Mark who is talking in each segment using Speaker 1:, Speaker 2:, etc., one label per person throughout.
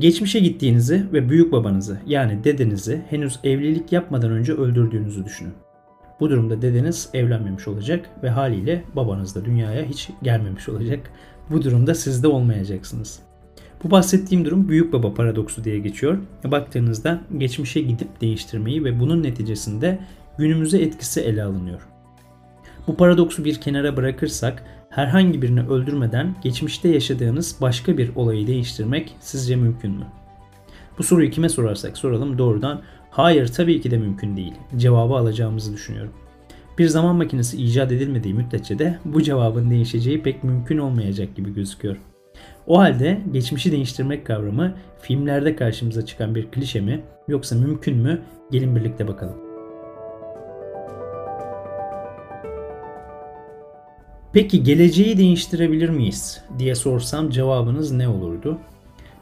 Speaker 1: Geçmişe gittiğinizi ve büyük babanızı yani dedenizi henüz evlilik yapmadan önce öldürdüğünüzü düşünün. Bu durumda dedeniz evlenmemiş olacak ve haliyle babanız da dünyaya hiç gelmemiş olacak. Bu durumda siz de olmayacaksınız. Bu bahsettiğim durum büyük baba paradoksu diye geçiyor. Baktığınızda geçmişe gidip değiştirmeyi ve bunun neticesinde günümüze etkisi ele alınıyor. Bu paradoksu bir kenara bırakırsak herhangi birini öldürmeden geçmişte yaşadığınız başka bir olayı değiştirmek sizce mümkün mü? Bu soruyu kime sorarsak soralım doğrudan hayır tabii ki de mümkün değil cevabı alacağımızı düşünüyorum. Bir zaman makinesi icat edilmediği müddetçe de bu cevabın değişeceği pek mümkün olmayacak gibi gözüküyor. O halde geçmişi değiştirmek kavramı filmlerde karşımıza çıkan bir klişe mi yoksa mümkün mü? Gelin birlikte bakalım. Peki geleceği değiştirebilir miyiz diye sorsam cevabınız ne olurdu?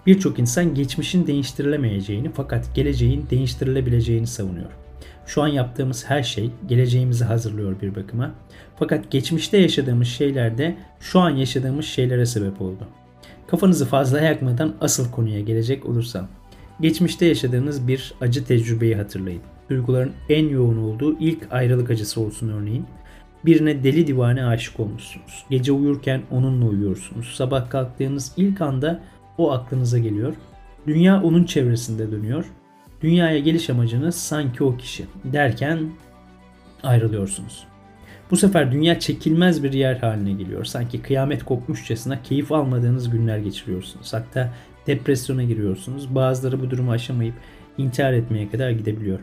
Speaker 1: Birçok insan geçmişin değiştirilemeyeceğini fakat geleceğin değiştirilebileceğini savunuyor. Şu an yaptığımız her şey geleceğimizi hazırlıyor bir bakıma. Fakat geçmişte yaşadığımız şeyler de şu an yaşadığımız şeylere sebep oldu. Kafanızı fazla yakmadan asıl konuya gelecek olursam. Geçmişte yaşadığınız bir acı tecrübeyi hatırlayın. Duyguların en yoğun olduğu ilk ayrılık acısı olsun örneğin. Birine deli divane aşık olmuşsunuz. Gece uyurken onunla uyuyorsunuz. Sabah kalktığınız ilk anda o aklınıza geliyor. Dünya onun çevresinde dönüyor. Dünyaya geliş amacınız sanki o kişi derken ayrılıyorsunuz. Bu sefer dünya çekilmez bir yer haline geliyor. Sanki kıyamet kopmuşçasına keyif almadığınız günler geçiriyorsunuz. Hatta depresyona giriyorsunuz. Bazıları bu durumu aşamayıp intihar etmeye kadar gidebiliyor.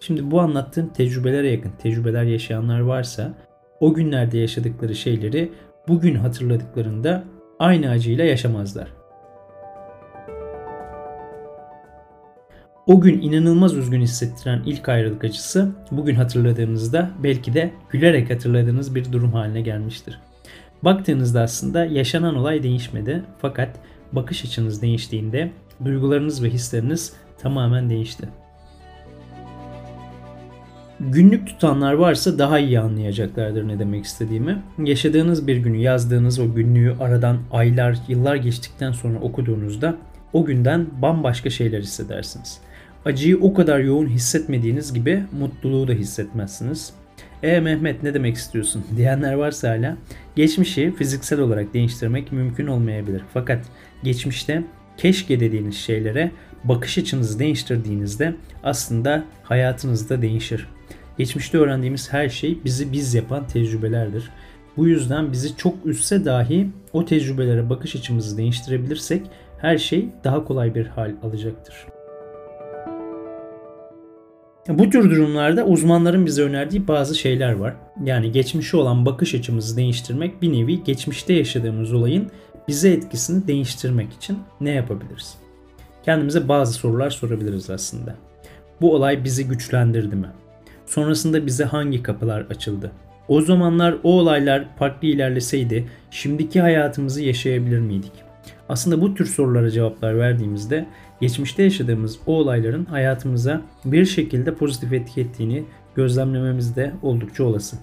Speaker 1: Şimdi bu anlattığım tecrübelere yakın tecrübeler yaşayanlar varsa o günlerde yaşadıkları şeyleri bugün hatırladıklarında aynı acıyla yaşamazlar. O gün inanılmaz üzgün hissettiren ilk ayrılık acısı bugün hatırladığınızda belki de gülerek hatırladığınız bir durum haline gelmiştir. Baktığınızda aslında yaşanan olay değişmedi fakat bakış açınız değiştiğinde duygularınız ve hisleriniz tamamen değişti. Günlük tutanlar varsa daha iyi anlayacaklardır ne demek istediğimi. Yaşadığınız bir günü yazdığınız o günlüğü aradan aylar, yıllar geçtikten sonra okuduğunuzda o günden bambaşka şeyler hissedersiniz. Acıyı o kadar yoğun hissetmediğiniz gibi mutluluğu da hissetmezsiniz. E Mehmet ne demek istiyorsun diyenler varsa hala geçmişi fiziksel olarak değiştirmek mümkün olmayabilir. Fakat geçmişte keşke dediğiniz şeylere bakış açınızı değiştirdiğinizde aslında hayatınız da değişir. Geçmişte öğrendiğimiz her şey bizi biz yapan tecrübelerdir. Bu yüzden bizi çok üstse dahi o tecrübelere bakış açımızı değiştirebilirsek her şey daha kolay bir hal alacaktır. Bu tür durumlarda uzmanların bize önerdiği bazı şeyler var. Yani geçmişe olan bakış açımızı değiştirmek bir nevi geçmişte yaşadığımız olayın bize etkisini değiştirmek için ne yapabiliriz? Kendimize bazı sorular sorabiliriz aslında. Bu olay bizi güçlendirdi mi? Sonrasında bize hangi kapılar açıldı? O zamanlar o olaylar farklı ilerleseydi şimdiki hayatımızı yaşayabilir miydik? Aslında bu tür sorulara cevaplar verdiğimizde geçmişte yaşadığımız o olayların hayatımıza bir şekilde pozitif etki ettiğini gözlemlememiz de oldukça olası.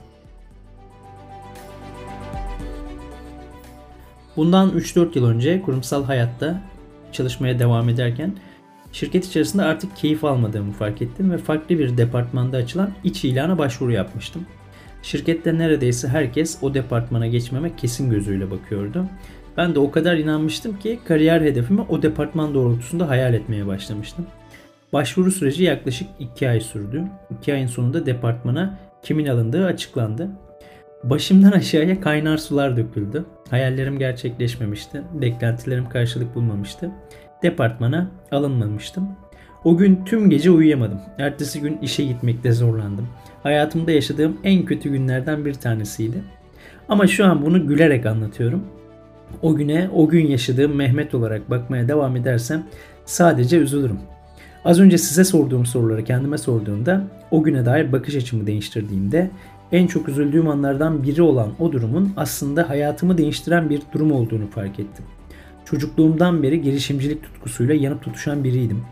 Speaker 1: Bundan 3-4 yıl önce kurumsal hayatta çalışmaya devam ederken şirket içerisinde artık keyif almadığımı fark ettim ve farklı bir departmanda açılan iç ilana başvuru yapmıştım. Şirkette neredeyse herkes o departmana geçmeme kesin gözüyle bakıyordu. Ben de o kadar inanmıştım ki kariyer hedefimi o departman doğrultusunda hayal etmeye başlamıştım. Başvuru süreci yaklaşık 2 ay sürdü. 2 ayın sonunda departmana kimin alındığı açıklandı. Başımdan aşağıya kaynar sular döküldü. Hayallerim gerçekleşmemişti. Beklentilerim karşılık bulmamıştı. Departmana alınmamıştım. O gün tüm gece uyuyamadım. Ertesi gün işe gitmekte zorlandım. Hayatımda yaşadığım en kötü günlerden bir tanesiydi. Ama şu an bunu gülerek anlatıyorum. O güne, o gün yaşadığım Mehmet olarak bakmaya devam edersem sadece üzülürüm. Az önce size sorduğum soruları kendime sorduğumda o güne dair bakış açımı değiştirdiğimde en çok üzüldüğüm anlardan biri olan o durumun aslında hayatımı değiştiren bir durum olduğunu fark ettim. Çocukluğumdan beri girişimcilik tutkusuyla yanıp tutuşan biriydim.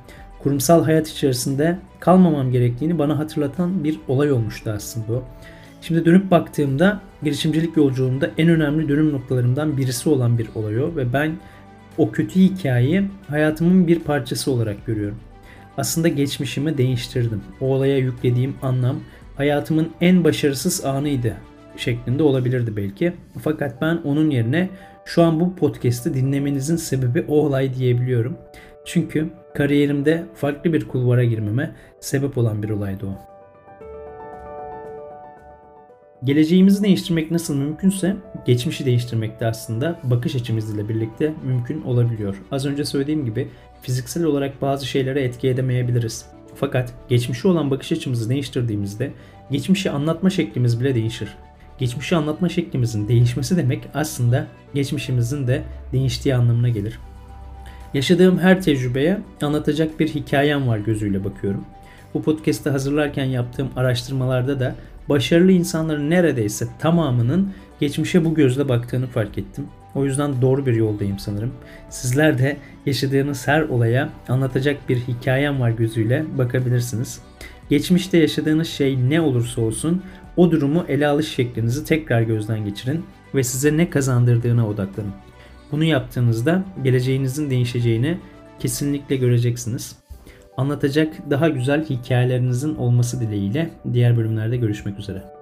Speaker 1: Kurumsal hayat içerisinde kalmamam gerektiğini bana hatırlatan bir olay olmuştu aslında o. Şimdi dönüp baktığımda girişimcilik yolculuğumda en önemli dönüm noktalarımdan birisi olan bir olay o ve ben o kötü hikayeyi hayatımın bir parçası olarak görüyorum. Aslında geçmişimi değiştirdim. O olaya yüklediğim anlam hayatımın en başarısız anıydı şeklinde olabilirdi belki. Fakat ben onun yerine şu an bu podcast'i dinlemenizin sebebi o olay diyebiliyorum. Çünkü kariyerimde farklı bir kulvara girmeme sebep olan bir olaydı o. Geleceğimizi değiştirmek nasıl mümkünse geçmişi değiştirmek de aslında bakış açımızla birlikte mümkün olabiliyor. Az önce söylediğim gibi fiziksel olarak bazı şeylere etki edemeyebiliriz. Fakat geçmişi olan bakış açımızı değiştirdiğimizde geçmişi anlatma şeklimiz bile değişir. Geçmişi anlatma şeklimizin değişmesi demek aslında geçmişimizin de değiştiği anlamına gelir. Yaşadığım her tecrübeye anlatacak bir hikayem var gözüyle bakıyorum. Bu podcast'ı hazırlarken yaptığım araştırmalarda da başarılı insanların neredeyse tamamının geçmişe bu gözle baktığını fark ettim. O yüzden doğru bir yoldayım sanırım. Sizler de yaşadığınız her olaya anlatacak bir hikayem var gözüyle bakabilirsiniz. Geçmişte yaşadığınız şey ne olursa olsun o durumu ele alış şeklinizi tekrar gözden geçirin ve size ne kazandırdığına odaklanın. Bunu yaptığınızda geleceğinizin değişeceğini kesinlikle göreceksiniz. Anlatacak daha güzel hikayelerinizin olması dileğiyle diğer bölümlerde görüşmek üzere.